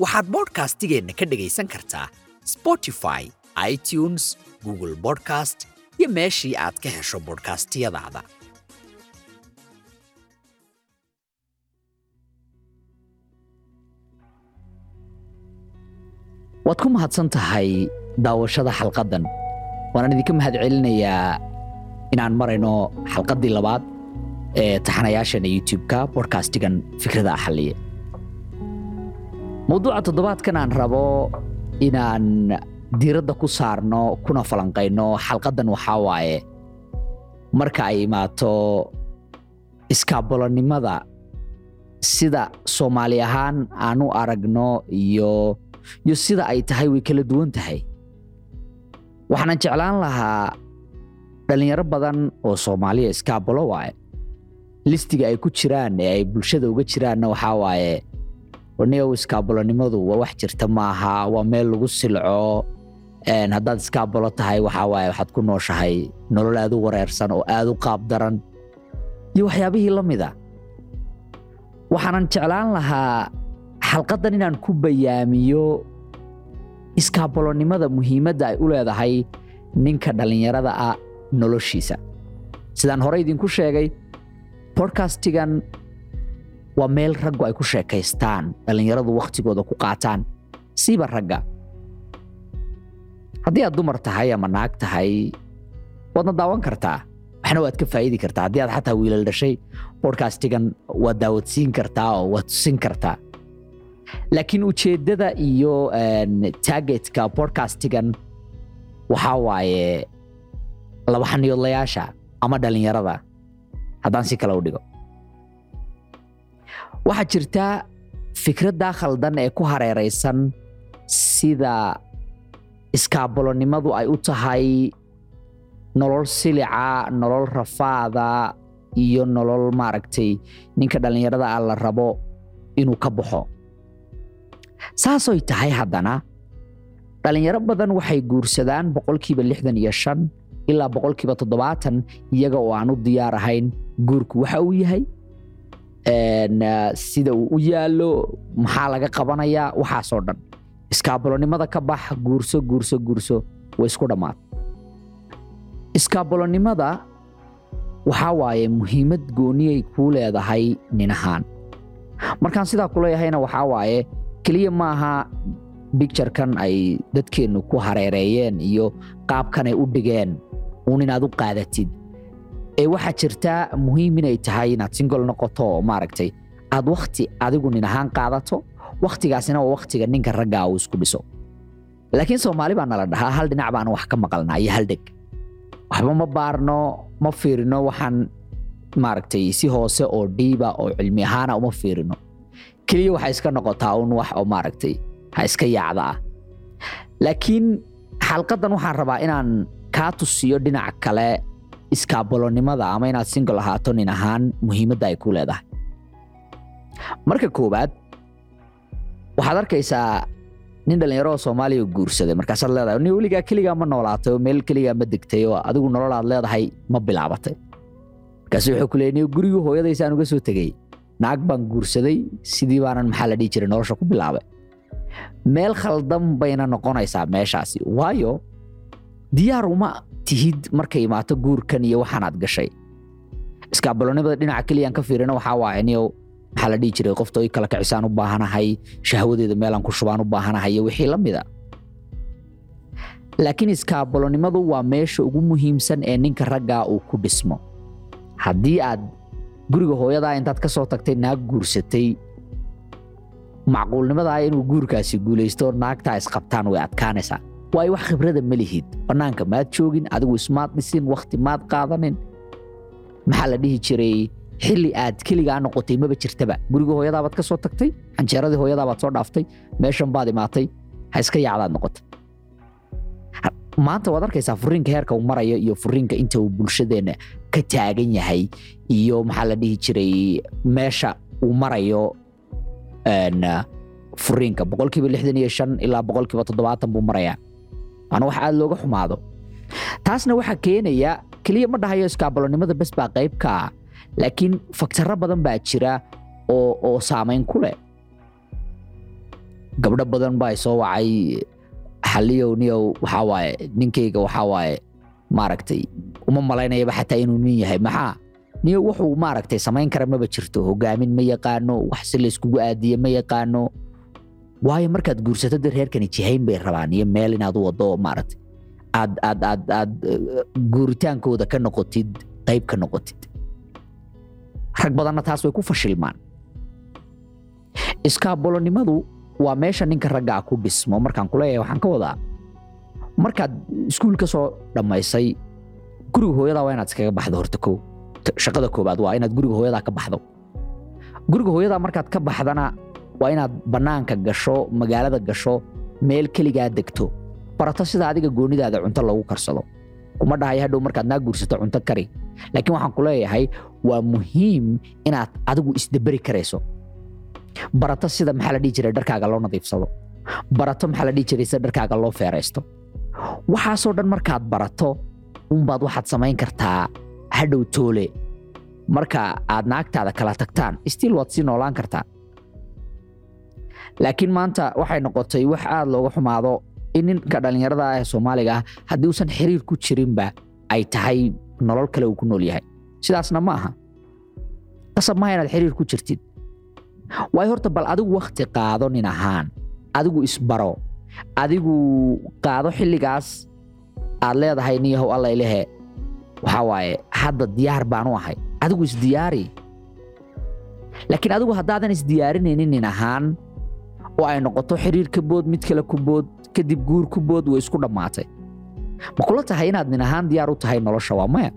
waxaad bodhkastigeenna ka dhegaysan kartaa spotify itunes google bodcast iyo meeshii aad ka hesho bodhkastiyadaada waad ku mahadsan tahay daawashada xalqaddan. Waanaan idinka mahad celinayaa inaan marayno xalqaddii labaad ee taxanayaashana youtube-ka bodhkastigan fikrada axalliye mawduuca toddobaadkan aan rabo inaan diiradda ku saarno kuna falanqayno xalqaddan waxaa waaye marka ay imaato iskaabolonimada sida soomaali ahaan aan u aragno iyo iyo sida ay tahay way kala duwan tahay. Waxaanan jeclaan lahaa dhallinyaro badan oo soomaaliya iskaabolo waaye. Listiga ay ku jiraan ee ay bulshada uga jiraanna waxaa waaye niyow iskaabolonimadu waa wax jirta maaha waa meel lagu silco. Haddaad iskaabolo tahay waxaa waaye waxaad ku nooshahay nolol aad u wareersan oo aad u qaab daran. Iyo waxyaabihii la mida. Waxaanan jeclaan lahaa xalqaddan inaan ku bayaamiyo iskaabolonimada muhiimadda ay u leedahay ninka dhallinyarada ah noloshiisa. Sidaan hore idinku sheegay bodkastigan waa meel raggu ay ku sheekaystaan dhallinyaradu wakhtigooda ku qaataan. Siiba ragga. Haddii aad dumar tahay ama naag tahay waadna daawan kartaa. Waxna waad ka faa'idi kartaa. Haddii aad xataa wiilal dhashay bodkastigan waad daawadsiin kartaa oo waad tusin kartaa. Laakiin ujeeddada iyo targetka bodkastigan waxaa waaye laba xaniyoodlayaasha ama dhallinyarada haddaan si kale u dhigo waxaa jirta fikraddaa khaldan ee ku hareeraysan sida iskaabolonimadu ay u tahay nolol silica nolol rafaada iyo nolol maaragtay ninka dhallinyarada ah la rabo inuu ka baxo. Saasoy tahay haddana dhallinyaro badan waxay guursadaan boqolkiiba lixdan iyo shan ilaa boqolkiiba toddobaatan iyaga oo aan u diyaar ahayn guurku waxa uu yahay sida uu u yaallo maxaa laga qabanayaa? Waxaasoo dhan. Iskaabolonimada ka bax guurso guurso guurso way isku dhammaad. Iskaabolonimada waxaa waaye muhiimad gooniyay kuu leedahay nin ahaan. Markaan sidaa ku leeyahayna waxaa waaye keliya maaha bicturekan ay dadkeennu ku hareereeyeen iyo qaabkanay u dhigeen. Uun inaad u qaadatid waxaa jirtaa muhiim inay tahay inaad singol noqoto maaragtay aad wakhti adigu nin ahaan qaadato wakhtigaasina waa wakhtiga ninka raggaa uu isku dhiso. Laakiin soomaali baa nala dhahaa hal dhinac baan wax ka maqalnaa iyo hal dheg. Waxba ma baarno ma fiirino waxaan maaragtay si hoose oo dhiiba oo cilmi ahaana uma fiirino. Keliya waxay iska noqotaa un wax oo maaragtay ha iska yaacda ah. Laakiin xalqaddan waxaan rabaa inaan kaa tusiyo dhinac kale iskaabolonimada ama inaad singol ahaato nin ahaan muhiimadda ay ku leedahay. Marka koowaad waxaad arkaysaa nin dhallinyaro oo soomaaliya guursaday. Markaasaad leedahay ni weligaa keligaa ma noolaatay oo meel keligaa ma degtay oo adigu nololaad leedahay ma bilaabatay. Markaasu wuxuu ku leeyay gurigii hooyadaysaan uga soo tegey. Naag baan guursaday sidii baanan maxaa la dhihi jiray nolosha ku bilaabay. Meel khaldan bayna noqonaysaa meeshaasi. Waayo diyaar uma tihid markay imaato guurkan iyo waxaanaad gashay iskaabolonimada dhinaca keliyaan ka fiirina waxaa waaye niyow maxaa la dhihi jiray qofta kala kicisaan u baahanahay shahwadeeda meelaan ku shubaan u baahanahay iyo wixii la mida laakiin iskaabolonimadu waa meesha ugu muhiimsan ee ninka raggaa uu ku dhismo haddii aad guriga hooyadaa intaad ka soo tagtay naag guursatay macquulnimadaa inuu guurkaasi guulaysto naagtaa isqabtaan way adkaanaysaa waayo wax khibrada ma lihid? Bannaanka maad joogin adigu ismaad dhisin wakhti maad qaadanin. Maxaa la dhihi jiray? Xilli aad keligaa noqotay maba jirtaba. Guriga hooyadaabaad ka soo tagtay? Canjeeradii hooyadaabaad soo dhaaftay? Meeshan baad imaatay? Ha iska yaacdaad noqotay maanta waad arkaysaa furiinka heerka uu marayo iyo furiinka inta uu bulshadeenna ka taagan yahay iyo maxaa la dhihi jiray meesha uu marayo furiinka boqolkiiba lixdan iyo shan ilaa boqolkiiba toddobaatan buu marayaa waana wax aada looga xumaado. Taasna waxaa keenaya keliya ma dhahayo iskaabalonimada bes baa qayb ka ah laakiin faktaro badan baa jira oo saamayn ku leh. Gabdho badan baa soo wacay xaliyow niyow waxaa waaye ninkayga waxaa waaye maaragtay uma malaynayaba xataa inuu nin yahay maxaa? Niyow wuxuu maaragtay samayn kara maba jirto hogaamin ma yaqaano wax si layskugu aadiye ma yaqaano waayo markaad guursato dad reerkani jihayn bay rabaan iyo meel inaad wado maaragtay. Aad aad aad aad guuritaankooda ka noqotid qayb ka noqotid. Rag badanna taas way ku fashilmaan. Iskaabolonimadu waa meesha ninka raggaa ku dhismo markaan kuleeyahay waxaan ka wadaa. Markaad iskuul soo dhammaysay guriga hooyadaa waa inaad iskaga baxdo horta kow. Shaqada koobaad waa inaad guriga hooyadaa ka baxdo. Guriga hooyadaa markaad ka baxdana waa inaad bannaanka gasho magaalada gasho meel keligaa degto. Barato sida adiga goonidaada cunto lagu karsado. Kuma dhahay hadhow markaad naa guursato cunto kari. Laakiin waxaan ku leeyahay waa muhiim inaad adigu isdaberi karayso. Barato sida maxaa la dhihi jiray dharkaaga loo nadiifsado? Barato maxaa la dhihi jiray sida dharkaaga loo feeraysto? Waxaasoo dhan markaad barato unbaad waxaad samayn kartaa hadhow toole. Marka aad naagtaada kala tagtaan stiil waad sii noolaan kartaa laakiin maanta waxay noqotay wax aad looga xumaado in ninka dhallinyarada ah ee soomaaliga ah haddii uusan xiriir ku jirinba ay tahay nolol kale uu ku nool yahay. Sidaasna ma aha. Qasab maaha inaad xiriir ku jirtid. Waayo horta bal adigu wakhti qaado nin ahaan. Adigu isbaro. Adigu qaado xilligaas aad leedahay niyahow alla ilahe. Waxaa waaye hadda diyaar baan u ahay. Adigu isdiyaari laakiin adigu haddaadan isdiyaarinaynin nin ahaan oo ay noqoto xiriir ka bood mid kale ku bood kadib guur ku bood way isku dhammaatay ma kula tahay inaad nin ahaan diyaar u tahay nolosha? Waa maya.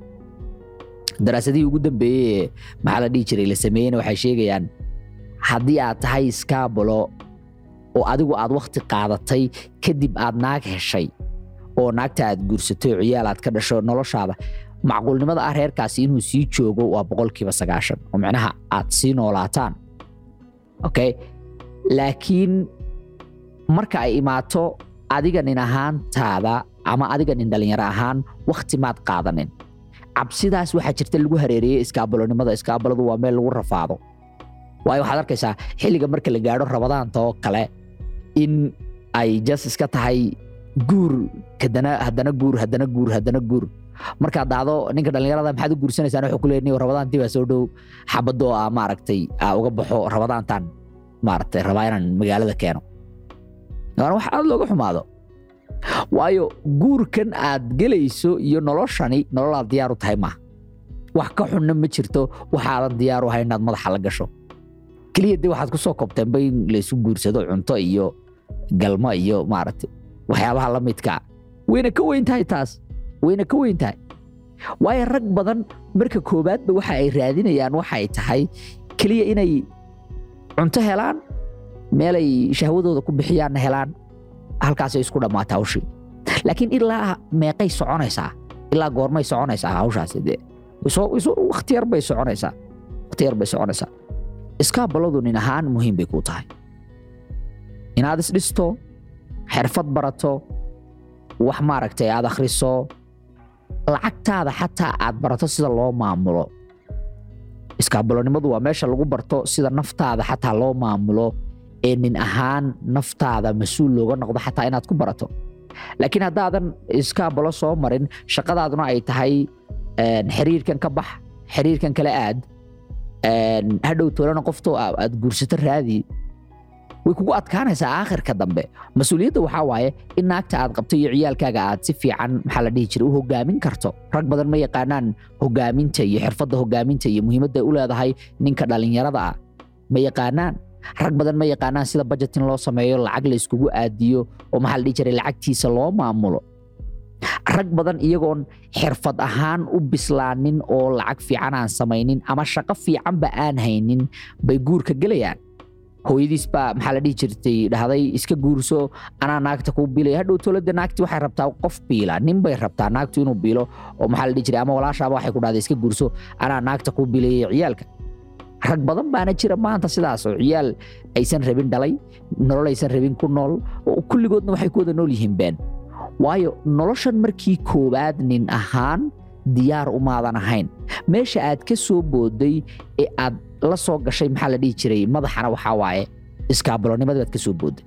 Daraasadihii ugu dambeeyey ee maxaa la dhihi jiray? La sameeyeyna waxay sheegayaan haddii aad tahay iskaabolo oo adigu aad wakhti qaadatay kadib aad naag heshay oo naagta aad guursatay oo ciyaal aad ka dhasho noloshaada macquulnimada ah reerkaasi inuu sii joogo waa boqolkiiba sagaashan. Oo micnaha aad sii noolaataan. Okay laakiin marka ay imaato adiga nin ahaantaada ama adiga nin dhallinyaro ahaan wakhti maad qaadanin. Cabsidaas waxaa jirta lagu hareereeyey iskaabalonimada iskaabaladu waa meel lagu rafaado. Waayo waxaad arkaysaa xilliga marka la gaadho rabadaanta oo kale in ay jas iska tahay guur haddana guur haddana guur haddana guur. Markaad dhacdo ninka dhallinyarada maxaad u guursanaysaan? Wuxuu ku leeyahay rabadaantii baa soo dhow. Xabadoo ah maaragtay aa uga baxo rabadaantan maaragtay rabaa inaan magaalada keeno. Wax aad looga xumaado. Waayo guurkan aad gelayso iyo noloshani nolol aad diyaar u tahay maaha wax ka xunna ma jirto waxaadan diyaar u ahay inaad madaxa la gasho. Keliya dee waxaad ku soo koobteenba in laysu guursado cunto iyo galmo iyo maaragtay waxyaabaha la midkaa wayna ka weyn tahay taas. Wayna ka weyn tahay. Waayo rag badan marka koowaadba waxa ay raadinayaan waxay tahay keliya inay cunto helaan meelay shahwadooda ku bixiyaanna helaan halkaasay isku dhammaataa hawshii. Laakiin ilaa meeqay soconaysaa ilaa goormay soconaysaa hawshaasi dee. Bay soconaysaa yar bay soconaysaa. Iskaabaladu nin ahaan muhiim bay kuu tahay. Inaad isdhisto xirfad barato wax maaragtay aad akhriso lacagtaada xataa aad barato sida loo maamulo iskaabalonimadu waa meesha lagu barto sida naftaada xataa loo maamulo ee nin ahaan naftaada mas'uul looga noqdo xataa inaad ku barato. Laakiin haddaadan iskaabalo soo marin shaqadaaduna ay tahay xiriirkan ka bax xiriirkan kala aad hadhow toolana qoftoo aad guursato raadi way kugu adkaanaysaa aakhirka dambe. Mas'uuliyadda waxaa waaye in naagta aad qabto iyo ciyaalkaaga aad si fiican maxaa la dhihi jiray u hogaamin karto. Rag badan ma yaqaanaan hogaaminta iyo xirfadda hogaaminta iyo muhiimadda u leedahay ninka dhallinyarada ah. Ma yaqaanaan? Rag badan ma yaqaanaan sida bajetin loo sameeyo lacag la aadiyo oo maxaa la dhihi jiray lacagtiisa loo maamulo. Rag badan iyagoon xirfad ahaan u bislaanin oo lacag fiican aan samaynin ama shaqo fiicanba aan haynin bay guurka gelayaan hooyadiis baa maxaa la dhihi jirtay dhahday iska guurso anaa naagta kuu biilaya hadhow tolada naagti waxay rabtaa qof biila nin bay rabtaa naagtu inuu biilo oo maxaa la dhihi jiray ama walaashaaba waxay ku dhahday iska guurso anaa naagta kuu biilayay ciyaalka. Rag badan baana jira maanta sidaas oo ciyaal aysan rabin dhalay nolol aysan rabin ku nool oo kulligoodna waxay ku wada nool yihiin been. Waayo noloshan markii koowaad nin ahaan diyaar umaadan ahayn meesha aad ka soo booday ee aad la soo gashay maxaa la dhihi jiray? Madaxana waxaa waaye iskaabalonimada baad ka soo booday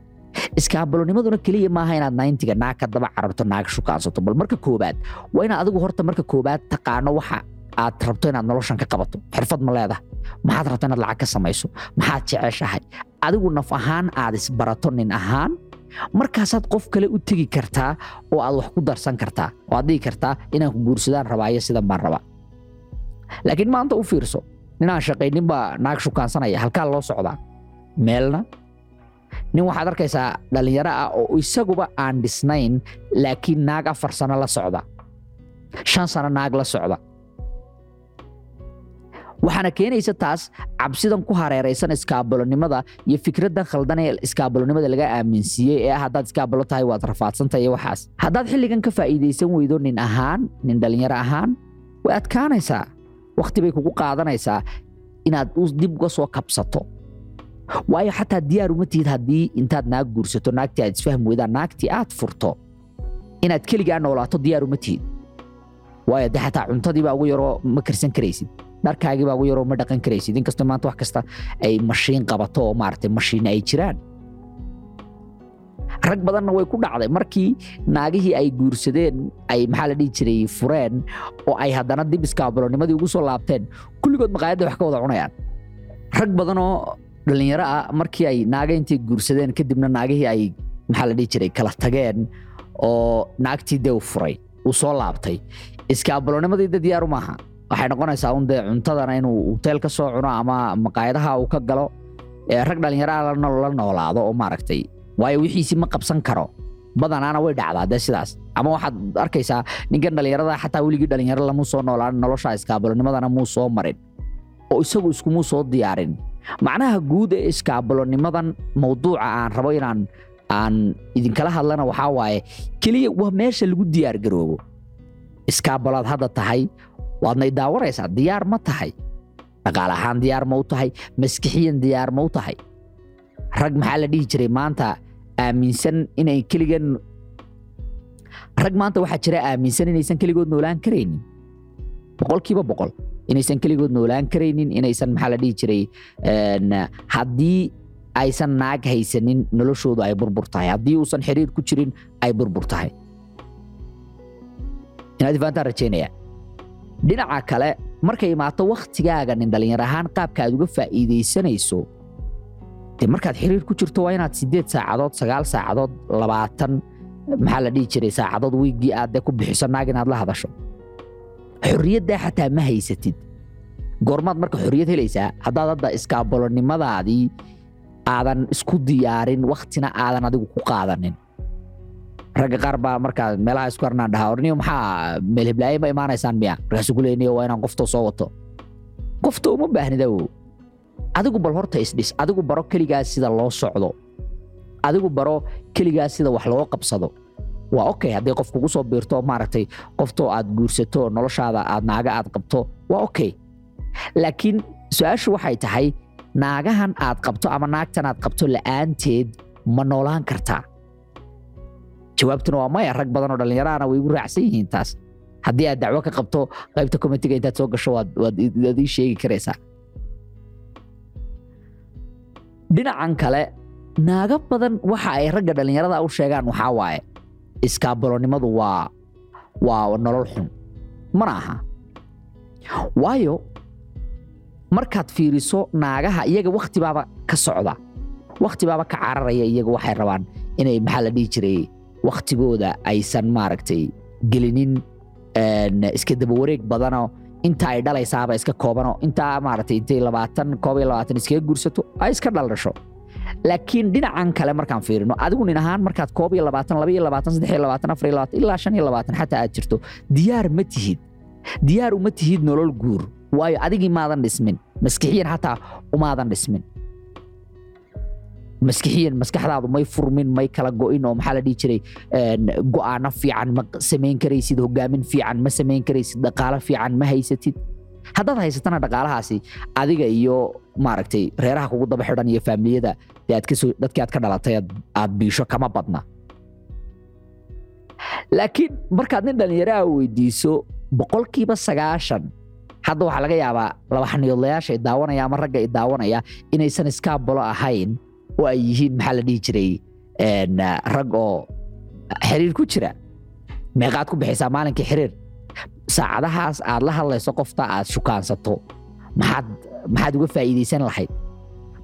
iskaabalonimaduna keliya maaha inaad nayntiga naag carabto naag shukaansato bal marka koowaad waa inaad adigu horta marka koowaad taqaano waxa aad rabto inaad noloshan ka qabato. Xirfad ma leedahay. Maxaad rabto inaad lacag ka samayso. Maxaad jeceshahay. Adigu naf ahaan aad isbarato nin ahaan. Markaasaad qof kale u tegi kartaa oo aad wax ku darsan kartaa oo aad dhihi kartaa inaan ku guursadaan rabaayo sidan baan rabaa laakiin maanta u fiirso ninaan shaqaynin baa naag shukaansanaya halkaa loo socdaa. Meelna nin waxaad arkaysaa dhallinyaro ah oo isaguba aan dhisnayn laakiin naag afar sano la socda shan sano naag la socda. Waxaana keenaysa taas cabsidan ku hareeraysan iskaabalonimada iyo fikraddan khaldan ee iskaabalonimada laga aaminsiiyey ee ah haddaad iskaabalo tahay waad rafaadsantahay iyo waxaas. Haddaad xilligan ka faa'iidaysan weydo nin ahaan nin dhallinyaro ahaan way adkaanaysaa wakhti bay kugu qaadanaysaa inaad dib uga soo kabsato. Waayo xataa diyaar uma tihid haddii intaad naag guursato naagtii aad isfahmi weydaan naagtii aad furto. Inaad keligaa noolaato diyaar uma tihid. Waayo de xataa cuntadiibaa ugu yaroo ma karsan karaysid dharkaagiibaa ugu yaroo ma dhaqan karaysid. Inkastoo maanta wax kasta ay mashiin qabato oo maaragtay mashiin ay jiraan rag badanna way ku dhacday. Markii naagihii ay guursadeen ay maxaa la dhihi jiray fureen oo ay haddana dib iskaabalonimadii ugu soo laabteen kulligood maqaayadda wax ka wada cunayaan. Rag badanoo dhallinyaro ah markii ay naaga intay guursadeen kadibna naagihii ay maxaa la dhihi jiray kala tageen oo naagtii dee u furay uu soo laabtay. Iskaabalonimadii de diyaaru maaha. Waxay noqonaysaa un dee cuntadana inuu hoteel ka soo cuno ama maqaayadaha uu ka galo. Rag dhallinyaraha la noolaado oo maaragtay waayo wixiisii ma qabsan karo. Badanaana way dhacdaa dee sidaas. Ama waxaad arkaysaa ninkan dhallinyarada xataa weligii dhallinyaro lamuu soo noolaan nolosha iskaabalonimadana muu soo marin. Oo isagu iskumuu soo diyaarin. Macnaha guud ee iskaabalonimadan mawduuca aan rabo inaan aan idinkala hadlana waxaa waaye keliya waa meesha lagu diyaar garoobo. Iskaabalaad hadda tahay waadna idaawanaysaa diyaar ma tahay. Dhaqaale ahaan diyaar ma u tahay maskixiyan diyaar ma u tahay. Rag maxaa la dhihi jiray maanta aaminsan inay keligan rag maanta waxaa jira aaminsan inaysan keligood noolaan karaynin. Boqolkiiba boqol. Inaysan keligood noolaan karaynin inaysan maxaa la dhihi jiray haddii aysan naag haysanin noloshoodu ay burbur tahay. Haddii uusan xiriir ku jirin ay burbur tahay. Inaad rajaynaya dhinaca kale markay imaato wakhtigaaga nin dhallinyar ahaan qaabka aad uga faa'iidaysanayso dee markaad xiriir ku jirto waa inaad siddeed saacadood sagaal saacadood labaatan maxaa la dhihi jiray saacadood wiiggii aad dee ku bixiso naag inaad la hadasho. Xorriyaddaa xataa ma haysatid. Goormaad marka xorriyad helaysaa haddaad hadda iskaabalonimadaadii aadan isku diyaarin wakhtina aadan adigu ku qaadanin. Ragga qaar baa markaa meelaha isku arnaan dhahaa orniyo maxaa meelheblaaye ma imaanaysaan miya markaasuu ku leeniyo waa inaan qoftoo soo wato. Qofta uma baahnida adigu bal horta isdhis adigu baro keligaas sida loo socdo. Adigu baro keligaas sida wax loo qabsado. Waa okay haddii qof kugu soo biirto maaragtay qoftoo aad guursato noloshaada aad naaga aad qabto waa okay. Laakiin su'aashu waxay tahay naagahan aad qabto ama naagtan aad qabto la'aanteed ma noolaan kartaa. Jawaabtuna waa maya rag badan oo dhallinyarahana way igu raacsan yihiin taas. Haddii aad dacwo ka qabto qaybta komitiga intaad soo gasho waad ii sheegi karaysaa dhinacan kale naago badan waxa ay ragga dhallinyarada u sheegaan waxaa waaye. Iskaabalonimadu waa waa nolol xun. Mana aha waayo markaad fiiriso naagaha iyaga wakhtibaaba ka socda wakhtibaaba ka cararaya iyaga waxay rabaan inay maxaa la dhihi jiray wakhtigooda aysan maaragtay gelinin iska dabawareeg badano inta ay dhalaysaaba iska koobano. Intaa maaragtay intay labaatan koob iyo labaatan iskaga guursato ay iska dhaldhasho laakiin dhinacan kale markaan fiirino adigu nin ahaan markaad koob iyo labaatan laba labaatan saddex iyo labaatan afar iyo labaatan ilaa shan iyo labaatan xataa aad jirto diyaar ma tihid. Diyaar uma tihid nolol guur. Waayo adigii maadan dhismin maskixiyan xataa umaadan dhismin maskixiyan maskaxdaadu may furmin may kala go'in oo maxaa la dhihi jiray go'aano fiican ma samayn karaysid hogaamin fiican ma samayn karaysid dhaqaalo fiican ma haysatid. Haddaad haysatana dhaqaalahaasi adiga iyo maaragtay reeraha kugu daba xidhan iyo faamiliyada dadkii aad ka dhalatay aad biisho kama badna. Laakiin markaad nin dhallinyaraha weydiiso boqolkiiba sagaashan hadda waxaa laga yaabaa laba xaniyoodlayaasha i daawanaya ama ragga i daawanaya inaysan iskaabolo ahayn oo ay yihiin maxaa la dhihi jiray rag oo xiriir ku jira. Meeqaad ku bixaysaa maalinkii xiriir. Saacadahaas aad la hadlayso qofta aad shukaansato maxaad maxaad uga faa'iidaysan lahayd.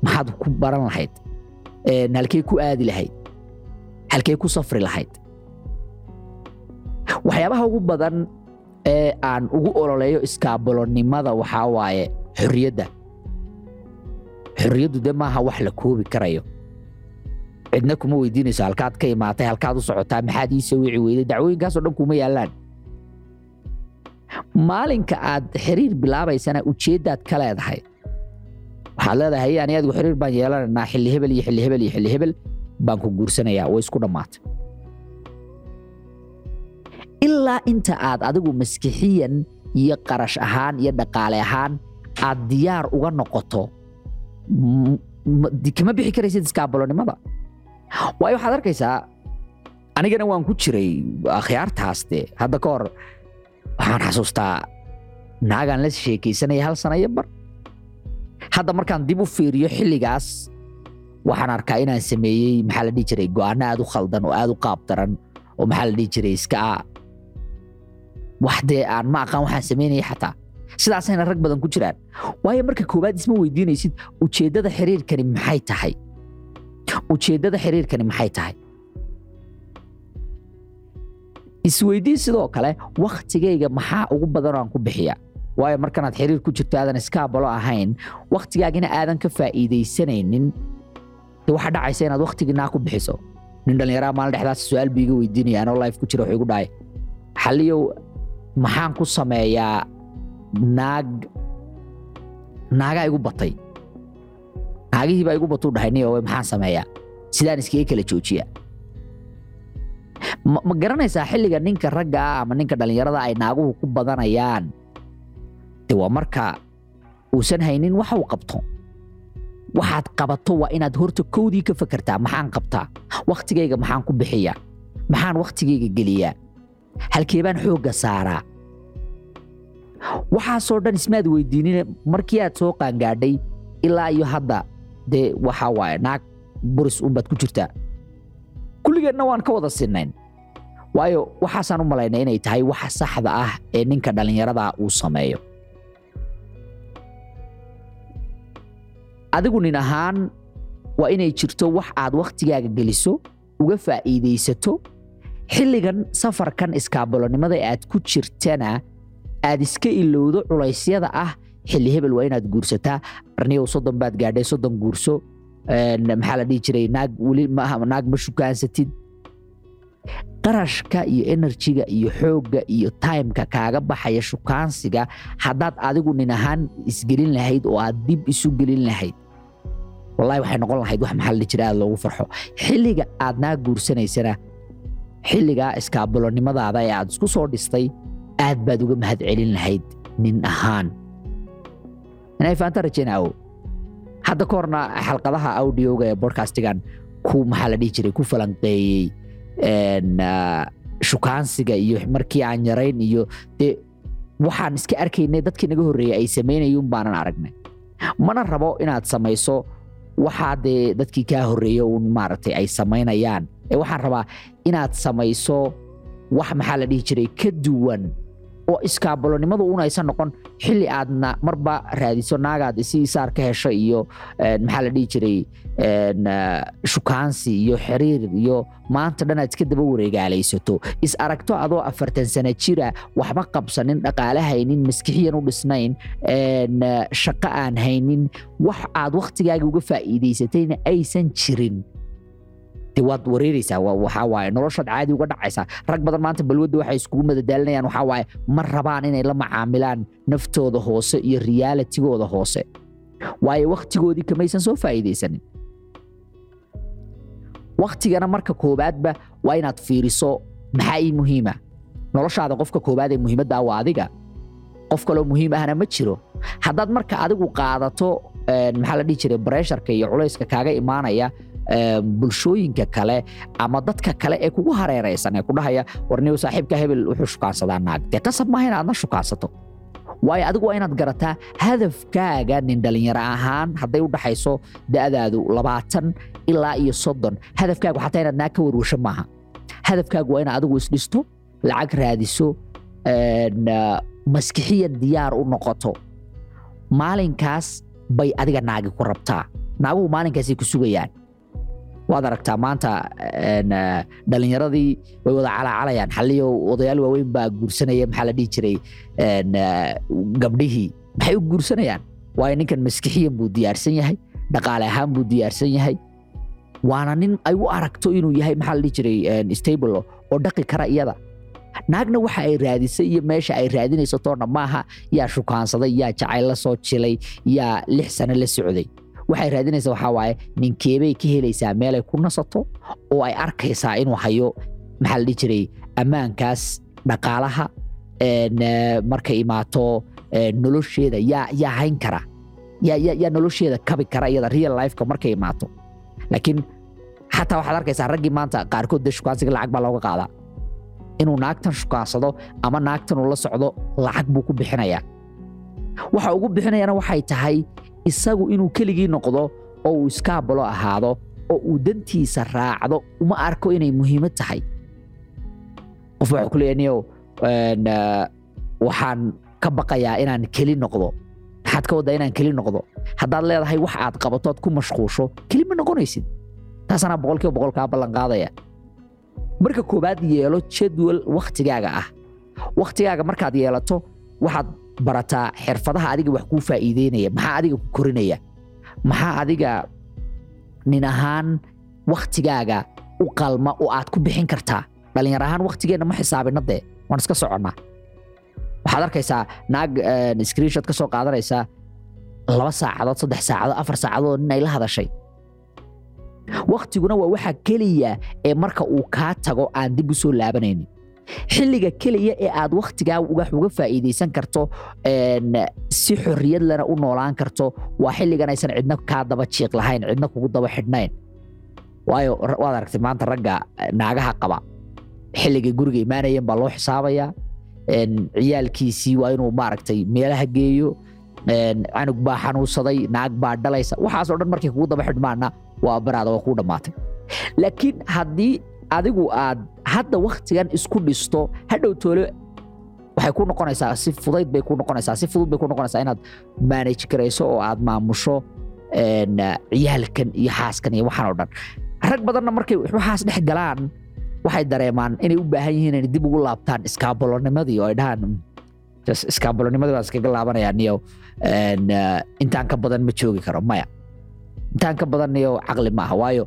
Maxaad ku baran lahayd. Halkee ku aadi lahayd. Halkee ku safri lahayd. Waxyaabaha ugu badan ee aan ugu ololeeyo iskaabolonimada waxaa waaye xorriyadda xorriyaddu de maaha wax la koobi karayo. Cidna kuma weydiinayso halkaad ka imaatay halkaad u socotaa maxaad ii sawici weyday dacwooyinkaasoo dhan kuma yaallaan maalinka aad xiriir bilaabaysana ujeeddaad ka leedahay. Waxaad leedahay ani adigu xiriir baan yeelanaynaa xilli hebel iyo xilli hebel iyo xilli hebel baan ku guursanayaa way isku dhammaatay ilaa inta aad adigu maskixiyan iyo qarash ahaan iyo dhaqaale ahaan aad diyaar uga noqoto kama bixi karaysid iskaabolonimada waayo waxaad arkaysaa anigana waan ku jiray akhyaartaas de hadda ka hor waxaan xasuustaa naagaan la sheekaysanaya hal sana iyo bar. Hadda markaan dib u fiiriyo xilligaas waxaan arkaa inaan sameeyey maxaa la dhihi jiray go'aano aad u khaldan oo aad u qaab daran oo maxaa la dhihi jiray iska wax dee aan ma aqaan waxaan samaynaya xataa sidaasayna rag badan ku jiraan. Waayo marka koowaad isma weydiinaysid ujeeddada xiriirkani maxay tahay? Ujeeddada xiriirkani maxay tahay? Isweydii sidoo kale wakhtigayga maxaa ugu badan oo aan ku bixiya waayo markanaad xiriir ku jirto aadan iskaabalo ahayn wakhtigaagina aadan ka faa'iidaysanaynin. De dhacaysa inaad wakhtigiinaa ku bixiso? Nin dhallinyaraha maalin dhexdaas su'aal bii iga weydiinaya anoo life ku jira wuxuu igu dhahay xalliyow maxaan ku sameeyaa naag naagaa igu batay naagihii baa igu batuu dhahay niyo maxaan sameeyaa sidaan iskaga kala joojiya ma garanaysaa xilliga ninka ragga ah ama ninka dhallinyarada ay naaguhu ku badanayaan de waa marka uusan haynin waxa uu qabto waxaad qabato waa inaad horta kowdii ka fakertaa maxaan qabtaa wakhtigayga maxaan ku bixiyaa maxaan wakhtigayga geliyaa halkee baan xoogga saaraa waxaasoo dhan ismaad weydiinine markii aad soo qaangaadhay ilaa iyo hadda dee waxaa waaye naag buris unbaad ku jirtaa. Kulligeenna waan ka wada sinnayn. Waayo waxaasaan u malaynay inay tahay waxa saxda ah ee ninka dhallinyarada uu sameeyo. Adigu nin ahaan waa inay jirto wax aad wakhtigaaga geliso uga faa'iidaysato xilligan safarkan iskaabolonimada aad ku jirtana aad iska ilowdo culaysyada ah. Xilli hebel waa inaad guursataa barniyow soddon baad gaadhay soddon guurso. Maxaa la dhihi jiray? Naag weli naag ma shukaansatid. Qarashka iyo enerjiga iyo xoogga iyo taimka kaaga baxaya shukaansiga haddaad adigu nin ahaan isgelin lahayd oo aad dib isu gelin lahayd wallahi waxay noqon lahayd wax maxaa la jiray? Aad loogu farxo. Xilliga aad naag guursanaysana xilligaa iskaabolonimadaada ee aad isku soo dhistay aad baad uga mahad celin lahayd nin ahaan. Inay faanta rajeenaawo hadda ka horna xalqadaha audioga ee bodcastigan ku maxaa la dhihi jiray? Ku falanqeeyey shukaansiga iyo markii aan yarayn iyo dee waxaan iska arkaynay dadkii naga horreeyey ay samaynayuun baanan aragnay. Mana rabo inaad samayso waxaa dee dadkii kaa horreeye uun maaragtay ay samaynayaan. Ee waxaan rabaa inaad samayso wax maxaa la dhihi jiray? Ka duwan oo iskaabolonimadu unaysan noqon xilli aadna marba raadiso naagaad isi isaar ka hesho iyo maxaa la dhihi jiray shukaansi iyo xiriir iyo maanta dhan aad iska daba wareegaalaysato. Is aragto adoo afartan sano jira waxba qabsanin dhaqaale haynin maskixiyan u dhisnayn shaqo aan haynin wax aad wakhtigaaga uga faa'iidaysatayna aysan jirin de waad wareereysaa. Waxaa waaye noloshaad caadi uga dhacaysaa. Rag badan maanta balwadda waxay iskugu madadaalinayaan waxaa waaye ma rabaan inay la macaamilaan naftooda hoose iyo realitigooda hoose. Waayo wakhtigoodii kamaysan soo faa'iidaysanin. Wakhtigana marka koowaadba waa inaad fiiriso. Maxaa ii muhiima? Noloshaada qofka koowaad ee muhiimaddaa waa adiga. Qof kaloo muhiim ahna ma jiro. Haddaad marka adigu qaadato maxaa la dhihi jiray baresharka iyo culayska kaaga imaanaya bulshooyinka kale ama dadka kale ee kugu hareeraysan ee ku dhahaya warniw saaxiibka hebel wuxuu shukaansadaa naag. Dee qasab maaha in aadna shukaansato waayo adigu waa inaad garataa hadafkaaga nin dhalinyaro ahaan hadday u dhaxayso da'daadu labaatan ilaa iyo soddon. Hadafkaagu xataa inaad naag ka warwasho maaha. Hadafkaagu waa inaad adigu isdhisto lacag raadiso maskixiyan diyaar u noqoto. Maalinkaas bay adiga naagi ku rabtaa. Naaguhu maalinkaasay ku sugayaan waad aragtaa maanta dhalinyaradii way wada calaacalayaan. Xalliyo odayaal waaweyn baa guursanaya maxaa la dhihi jiray? Gabdhihii. Maxay u guursanayaan? Waayo ninkan maskixiyan buu diyaarsan yahay dhaqaale ahaan buu diyaarsan yahay. Waana nin ay u aragto inuu yahay maxaa la jiray? Stable oo dhaqi kara iyada. Naagna waxa ay raadisay iyo meesha ay raadinayso maaha yaa shukaansaday yaa jacayl la soo jilay yaa lix sano la socday waxay raadinaysaa waxaa waaye ninkeebay ka helaysaa meelay ku nasato oo ay arkaysaa inuu hayo maxaa la dhihi jiray ammaankaas dhaqaalaha markay imaato nolosheeda yaa hayn kara yaa nolosheeda kabi kara iyada real lifeka markay imaato. Laakiin xataa waxaad arkaysaa raggii maanta qaarkood dee shukaansiga lacag baa looga qaadaa. Inuu naagtan shukaansado ama naagtan uu la socdo lacag buu ku bixinayaa. Waxa ugu bixinayana waxay tahay isagu inuu keligii noqdo oo uu iskaabalo ahaado oo uu dantiisa raacdo uma arko inay muhiimad tahay. Qof waxuu ku leeyahay niyow waxaan ka baqayaa inaan keli noqdo. Maxaad ka waddaa inaan keli noqdo? Haddaad leedahay wax aad qabatood ku mashquusho keli ma noqonaysid. Taasanaa boqolkiiba boqol kaa ballan qaadaya. Marka koowaad yeelo jadwal wakhtigaaga ah. Wakhtigaaga markaad yeelato waxaad barataa xirfadaha adiga wax kuu faa'iideynaya maxaa adiga ku korinaya? Maxaa adiga nin ahaan wakhtigaaga u qalma oo aad ku bixin kartaa? Dhallinyar ahaan wakhtigeenna ma xisaabina dee waan iska soconnaa waxaad arkaysaa naag screenshot ka qaadanaysaa laba saacadood saddex saacadood afar saacadood nin ay la hadashay. Wakhtiguna waa waxa keliya ee marka uu kaa tago aan dib u soo laabanaynin xilliga keliya ee aad wakhtigaa wax uga faa'iidaysan karto si xorriyad lena u noolaan karto waa xilligan cidna kaa daba jiiq lahayn cidna kugu daba xidhnayn. Waayo waad aragtay maanta ragga naagaha qaba. Xilligay guriga imaanayeen baa loo xisaabayaa. Ciyaalkiisii waa inuu maaragtay meelaha geeyo. Canug baa xanuunsaday naag baa dhalaysa. Waxaasoo dhan markay kugu daba xidhmaana waa baraada waa kuu dhammaatay. Laakiin haddii adigu aad hadda wakhtigan isku dhisto hadhow toole waxay ku noqonaysaa si fudayd bay ku noqonaysaa si fudud bay ku noqonaysaa inaad manage garayso oo aad maamusho ciyaalkan iyo xaaskan iyo waxaan oo dhan. Rag badanna markay waxaas dhex galaan waxay dareemaan inay u baahan yihiin inay dib ugu laabtaan iskaabolonimadii oo ay dhahaan iskaabolonimadii baan iskaga intaan ka badan ma joogi karo maya. Intaan badan niyow caqli maaha waayo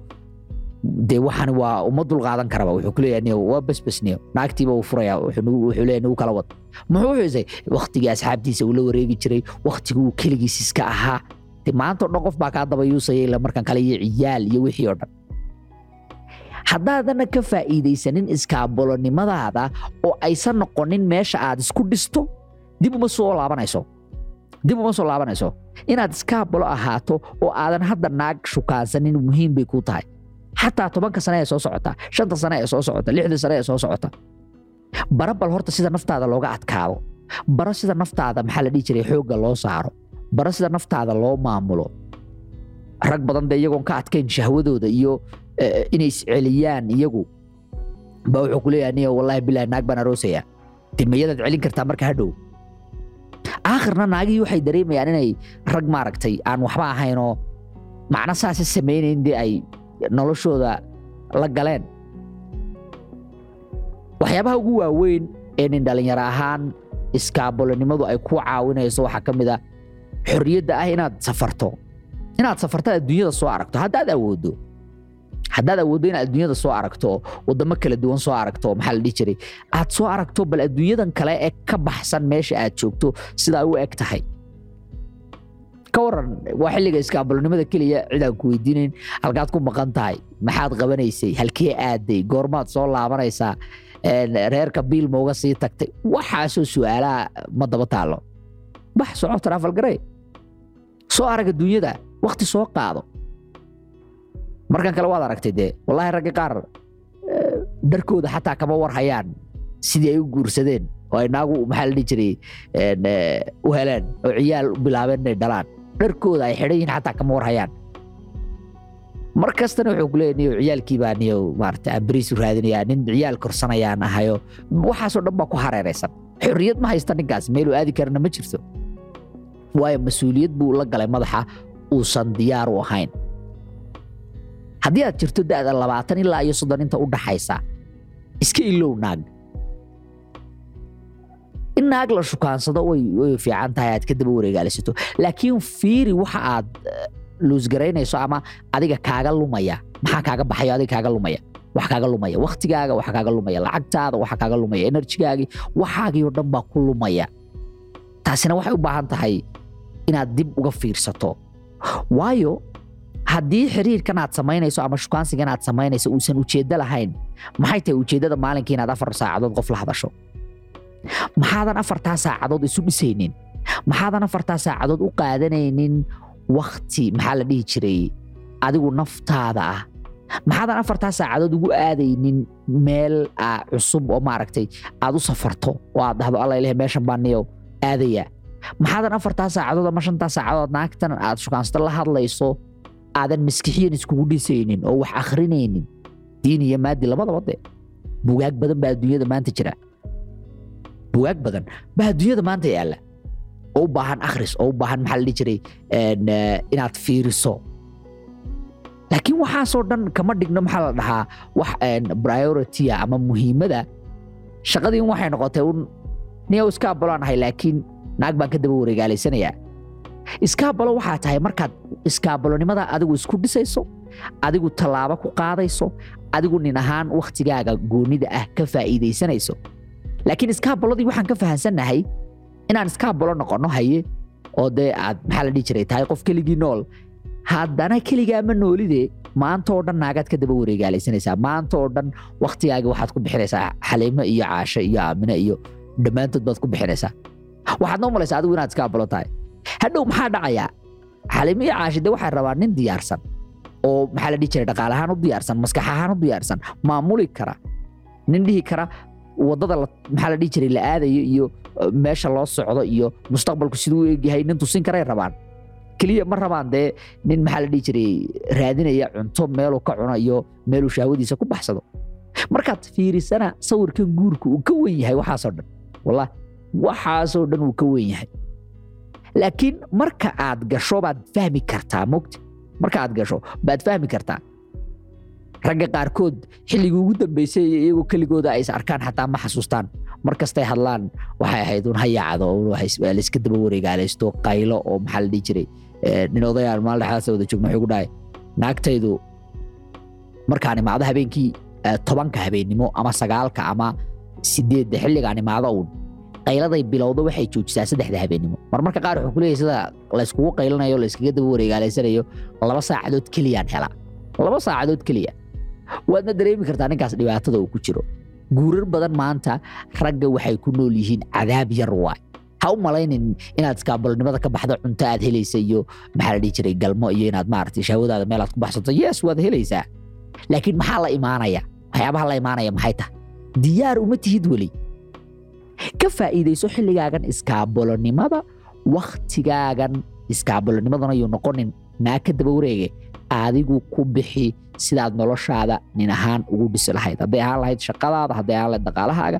dee waxaan waa uma dulqaadan karaba wuxuu ku leeyahay niyow waa basbas niyow naagtiiba uu furaya wuxuu leeyahay nagu kala wad. Muxuu xusay waktigii asxaabtiisa uu la wareegi jiray waktigii uu keligiis iska ahaa. De maanta o dhan qof baa kaa daba yuusaya ila markan kale iyo ciyaal iyo wixii oo dhan. Haddaadana ka faa'iidaysanin iskaabolonimadaada oo aysan noqonin meesha aad isku dhisto dib uma soo laabanayso. Dib uma soo laabanayso. Inaad iskaabolo ahaato oo aadan hadda naag shukaansanin muhiim bay kuu tahay xataa tobanka sane ee soo socota shanta sane ee soo socota lixda sane ee soo socota bara bal horta sida naftaada looga adkaado bara sida naftaada maxaa la dhihi jiray xoogga loo saaro bara sida naftaada loo maamulo rag badan dee iyagoon ka adkayn shahwadooda iyo inay isceliyaan iyagu baa wuxuu ku leeyahay niyo wallahi bilahi naag baan aroosaya dimiyadaad celin kartaa marka hadhow aakhirna naagihii waxay dareemayaan inay rag maaragtay aan waxba ahaynoo macno saasa samaynayn dee ay noloshooda la galeen waxyaabaha ugu waaweyn ee nin dhallinyaro ahaan iskaabolonimadu ay ku caawinayso waxaa ka mid a xorriyadda ah inaad safarto. Inaad safarto adduunyada soo aragto haddaad awooddo haddaad awooddo inaad adduunyada soo aragto waddamo kala duwan soo aragto maxaa la dhihi jiray? Aad soo aragto bal adduunyadan kale ee ka baxsan meesha aad joogto sidaa u eg tahay ka waran waa xilliga iskaabolonimada keliya cidaan ku weydiinayn halkaad ku maqan tahay maxaad qabanaysay halkee aaday goormaad soo laabanaysaa reerka biil uga sii tagtay? Waxaasoo su'aalaha ma daba taallo. Bax soco taraafal garee soo arag adduunyada wakhti soo qaado. Markan kale waad aragtay dee wallaahi ragga qaar darkooda xataa kama war hayaan sidii ay u guursadeen oo ay naagu maxaa la dhihi jiray u heleen oo ciyaal bilaabeen inay dhalaan dharkooda ay xidhan yihiin xataa kama war hayaan mar kastana wuxuu ku leeyahay niyo ciyaalkii maarata aan u raadinayaa nin ciyaal korsanayaan ahayo waxaasoo dhan baa ku hareeraysan. Xorriyad ma haysta ninkaas meeluu aadi karana ma jirto. Waayo mas'uuliyad buu la galay madaxa uusan diyaar u ahayn. Haddii aad jirto da'da labaatan ilaa iyo soddon inta u dhaxaysa iska ilow naag in naag la shukaansado way fiican tahay aad ka daba wareegaalisato laakiin fiiri waxa aad luusgaraynayso ama adiga kaaga lumaya maxaa kaaga baxayo adiga kaaga lumaya wax kaaga lumaya waktigaaga waxa kaaga lumaya lacagtaada waxa kaaga lumaya enerjigaagii waxaagii dhan baa ku lumaya taasina waxay u baahan tahay inaad dib uga fiirsato waayo haddii xiriirkan aad samaynayso ama shukaansigan aad samaynayso uusan ujeeddo lahayn maxay tahay ujeeddada maalinkii inaad afar saacadood qof la hadasho maxaadan afartaa saacadood isu dhisaynin. Maxaadan afartaa saacadood u qaadanaynin wakti maxaa la dhihi jiray? Adigu naftaada ah. Maxaadan afartaa saacadood ugu aadaynin meel cusub oo maaragtay aad u safarto. Oo aad dhahdo alla ilahi meeshan baa niyo aadaya. Maxaadan afartaa saacadood ama shantaa saacadood naagtan aad shukaansato la hadlayso aadan maskixiyan iskugu dhisaynin oo wax akhrinaynin. Diin iyo maadi labadaba dee bugaag badan baa adduunyada maanta jira bugaag badan baa adduunyada maanta yaalla oo u baahan akhris oo u baahan maxaa la jiray inaad fiiriso laakiin waxaasoo dhan kama dhigno maxaa la dhahaa wax priority ama muhiimada shaqadii waxay noqotay un niyow iska abolaan ahay laakiin naag baan ka daba wareegaalaysanayaa iskaabalo waxaa tahay markaad iskaabalonimada adigu isku dhisayso adigu tallaabo ku qaadayso adigu nin ahaan wakhtigaaga goonnida ah ka faa'iidaysanayso laakiin iskaabaladii waxaan ka fahansannahay inaan iskaabalo noqonno haye? Oo dee aad maxaa la dhihi jiray? Tahay qof keligii nool. Haddana keligaa ma noolide maanta oo dhan naagaad ka daba wareegaalaysanaysaa. Maanta oo dhan wakhtigaaga waxaad ku bixinaysaa xaliimo iyo caasho iyo aamine iyo dhammaantood baad ku bixinaysaa. Waxaad noo malaysaa adigu inaad iskaabalo tahay. Hadhow maxaa dhacayaa xaliimo iyo caashi dee waxay rabaan nin diyaarsan oo maxaa la dhihi jiray? Dhaqaale ahaan u diyaarsan maskax ahaan u diyaarsan maamuli kara nin dhihi kara waddada maxaa la dhihi jiray la aadayo iyo meesha loo socdo iyo mustaqbalku siduu u egyahay nin tusin karay rabaan. Keliya ma rabaan dee nin maxaa la dhihi jiray raadinaya cunto meeluu ka cuno iyo meeluu shahwadiisa ku baxsado. Markaad fiirisana sawirkan guurka uu ka wen yahay waxaasoo dhan. Wallah waxaasoo dhan uu ka wen yahay. Laakiin marka aad gasho baad fahmi kartaa mogta marka aad gasho baad fahmi kartaa ragga qaarkood xilligii ugu dambeysay iyagoo keligooda ay arkaan xataa ma xasuustaan. Markastay hadlaan waxay ahayd un hayaacdo layska daba wareegaalaysto qaylo oo maxaa jiray? Nin odayaan maalin dhexdaasa wada joogna wuxuu ku dhahay naagtaydu markaan imaado habeenkii tobanka habeennimo ama sagaalka ama sideedda xilligaan imaado uun qayladay bilowdo waxay joojisaa saddexda habeennimo marmarka qaar wuxuu ku leeyahay sida layskugu qaylanayo layskaga daba wareegaalaysanayo laba saacadood keliyaan helaa laba saacadood keliya waadna dareemi kartaa ninkaas dhibaatada uu ku jiro. Guurar badan maanta ragga waxay ku nool yihiin cadaab yar waay. Ha u malaynin inaad iskaabalnimada ka baxdo cunto aad helaysa iyo maxaa la dhihi jiray galmo iyo inaad maaragtay shahwadaada meel aad ku baxsato. Yes waad helaysaa. Laakiin maxaa la imaanaya? Waxyaabaha la imaanaya maxay tahay? Diyaar uma tihid weli. Ka faa'iidayso xilligaagan iskaabolonimada wakhtigaagan iskaabolonimadana yuu noqonin. Naa ka daba wareege adigu ku bixi sidaad noloshaada nin ahaan ugu dhisi lahayd. Hadday ahaan lahayd shaqadaada hadday ahaan lahayd dhaqaalahaaga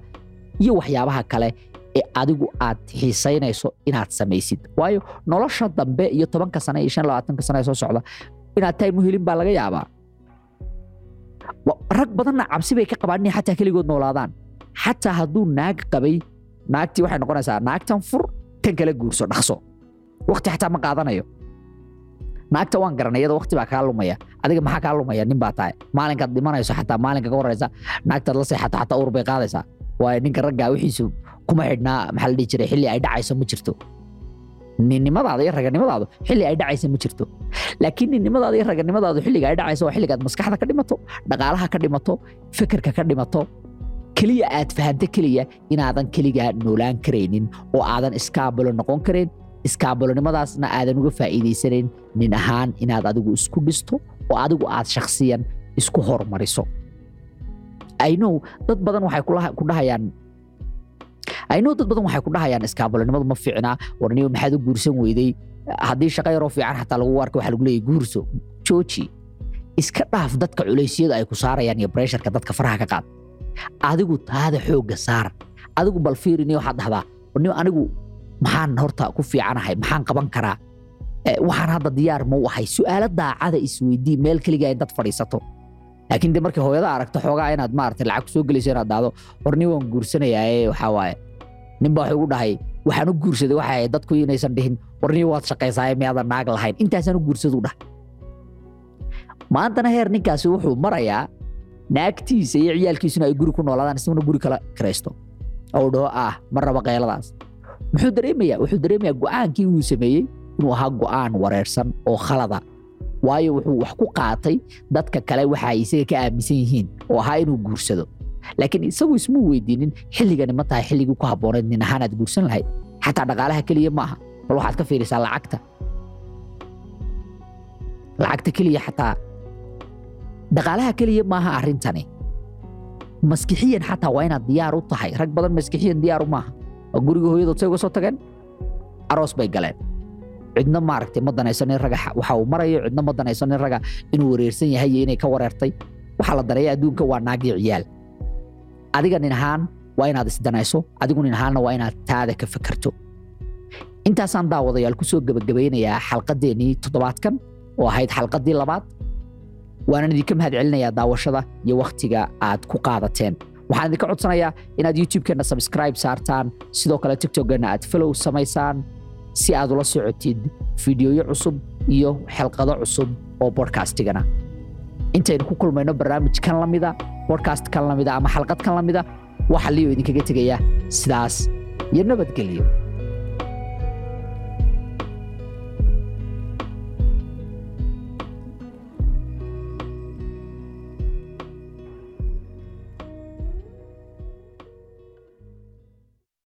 iyo waxyaabaha kale ee adigu aad xiisaynayso inaad samaysid. Waayo nolosha dambe iyo tobanka sane iyo shan sane soo socda inaad time u helin baa laga yaabaa. Rag badanna cabsi bay ka qabaan inay xataa keligood noolaadaan. Xataa hadduu naag qabay naagtii waxay noqonaysaa naagtan fur kan kala guurso dhaqso. Wakti xataa ma qaadanayo naagta waan garanay iyada wakti baa kaa lumaya. Adiga maxaa kaa lumaya? Nin baa tahay. Maalinkaad dhimanayso xataa maalinka ka horeysa naagtaad la seexato xataa uur bay qaadaysaa. Waayo ninka raggaa wixiisu kuma xidhnaa maxaa la jiray? Xilli ay dhacayso ma jirto. Ninnimadaada iyo raganimadaadu xilli ay dhacaysa ma jirto. Laakiin ninnimadaada iyo raganimadaadu xilliga ay dhacayso waa xilligaad maskaxda ka dhimato dhaqaalaha ka dhimato fikirka ka dhimato. Keliya aad fahanto keliya inaadan keligaa noolaan karaynin oo aadan iskaabulo noqon karayn iskaabolonimadaasna aadan uga faa'iidaysanayn nin ahaan inaad adigu isku dhisto oo adigu aad shakhsiyan isku hormariso. Aynow dad badan waxay ku dhahayaan. Aynow dad badan waxay ku dhahayaan iskaabolonimadu ma fiicnaa warniyo maxaad u guursan weyday? Haddii shaqo yaroo fiican xataa lagu arka waxa lagu leeyahy guurso. Jooji iska dhaaf dadka culeysyada ay ku saarayaan iyo bresharka dadka faraha ka qaad. Adigu taada xoogga saar. Adigu bal fiirini waxaad dhahdaa. Warniyo anigu maxaan horta ku fiicanahay maxaan qaban karaa? Waxaan hadda diyaar ma u ahay. Su'aalo daacada isweydii meel keligaa in dad fadhiisato. Laakiin de markii hooyada aragto xoogaa inaad maarata lacag soo gelayso inaad dhahdo warni waan guursanayaaye waxaa waaye. Ninbaa wuxuu igu dhahay waxaan u guursaday waxa ahayd dadku inaysan dhihin. Warni waad shaqaysaaye miyaadan naag lahayn. Intaasaan u guursaduu dhah maantana heer ninkaasi wuxuu marayaa naagtiisa iyo ciyaalkiisuna ay guri ku noolaadaan isaguna guri kala kiraysto oo dhaho ah ma raba qayladaas muxuu dareemayaa wuxuu dareemayaa go'aankii uu sameeyey inuu ahaa go'aan wareersan oo khalada. Waayo wuxuu wax ku qaatay dadka kale waxa ay isaga ka aaminsan yihiin oo ahaa inuu guursado. Laakiin isagu ismuu weydiinin xilligani ma tahay xilligii ku habbooneed nin ahaan aad guursan lahayd. Xataa dhaqaalaha keliya ma aha bal waxaad ka fiirisaa lacagta. Lacagta keliya xataa dhaqaalaha keliya maaha arrintani. Maskixiyan xataa waa inaad diyaar u tahay rag badan maskixiyan diyaaru maaha oo guriga hooyadood say uga soo tageen? Aroos bay galeen. Cidna maaragtay ma danaysanin raga waxa uu marayo cidna ma danaysanin raga inuu wareersan yahay iyo inay ka wareertay. Waxaa la daneeya adduunka waa naagii ciyaal adiga nin ahaan waa inaad isdanayso adigu nin ahaanna waa inaad taada ka fakarto. Intaasaan daawadayaal ku gebagabaynayaa xalqadeennii toddobaadkan oo ahayd xalqadii labaad. Waanan idinka mahad daawashada iyo wakhtiga aad ku qaadateen waxaan idinka codsanayaa inaad youtube-keenna subscribe saartaan. Sidoo kale tiktokeenna aad follow samaysaan si aad ula socotid fideoyo cusub iyo xelqado cusub oo bodkastigana intaynu ku kulmayno barnaamij kan la mida bodkast kan la mida ama xalqad kan la mida waxa liyo idinkaga tegaya sidaas iyo nabadgelyo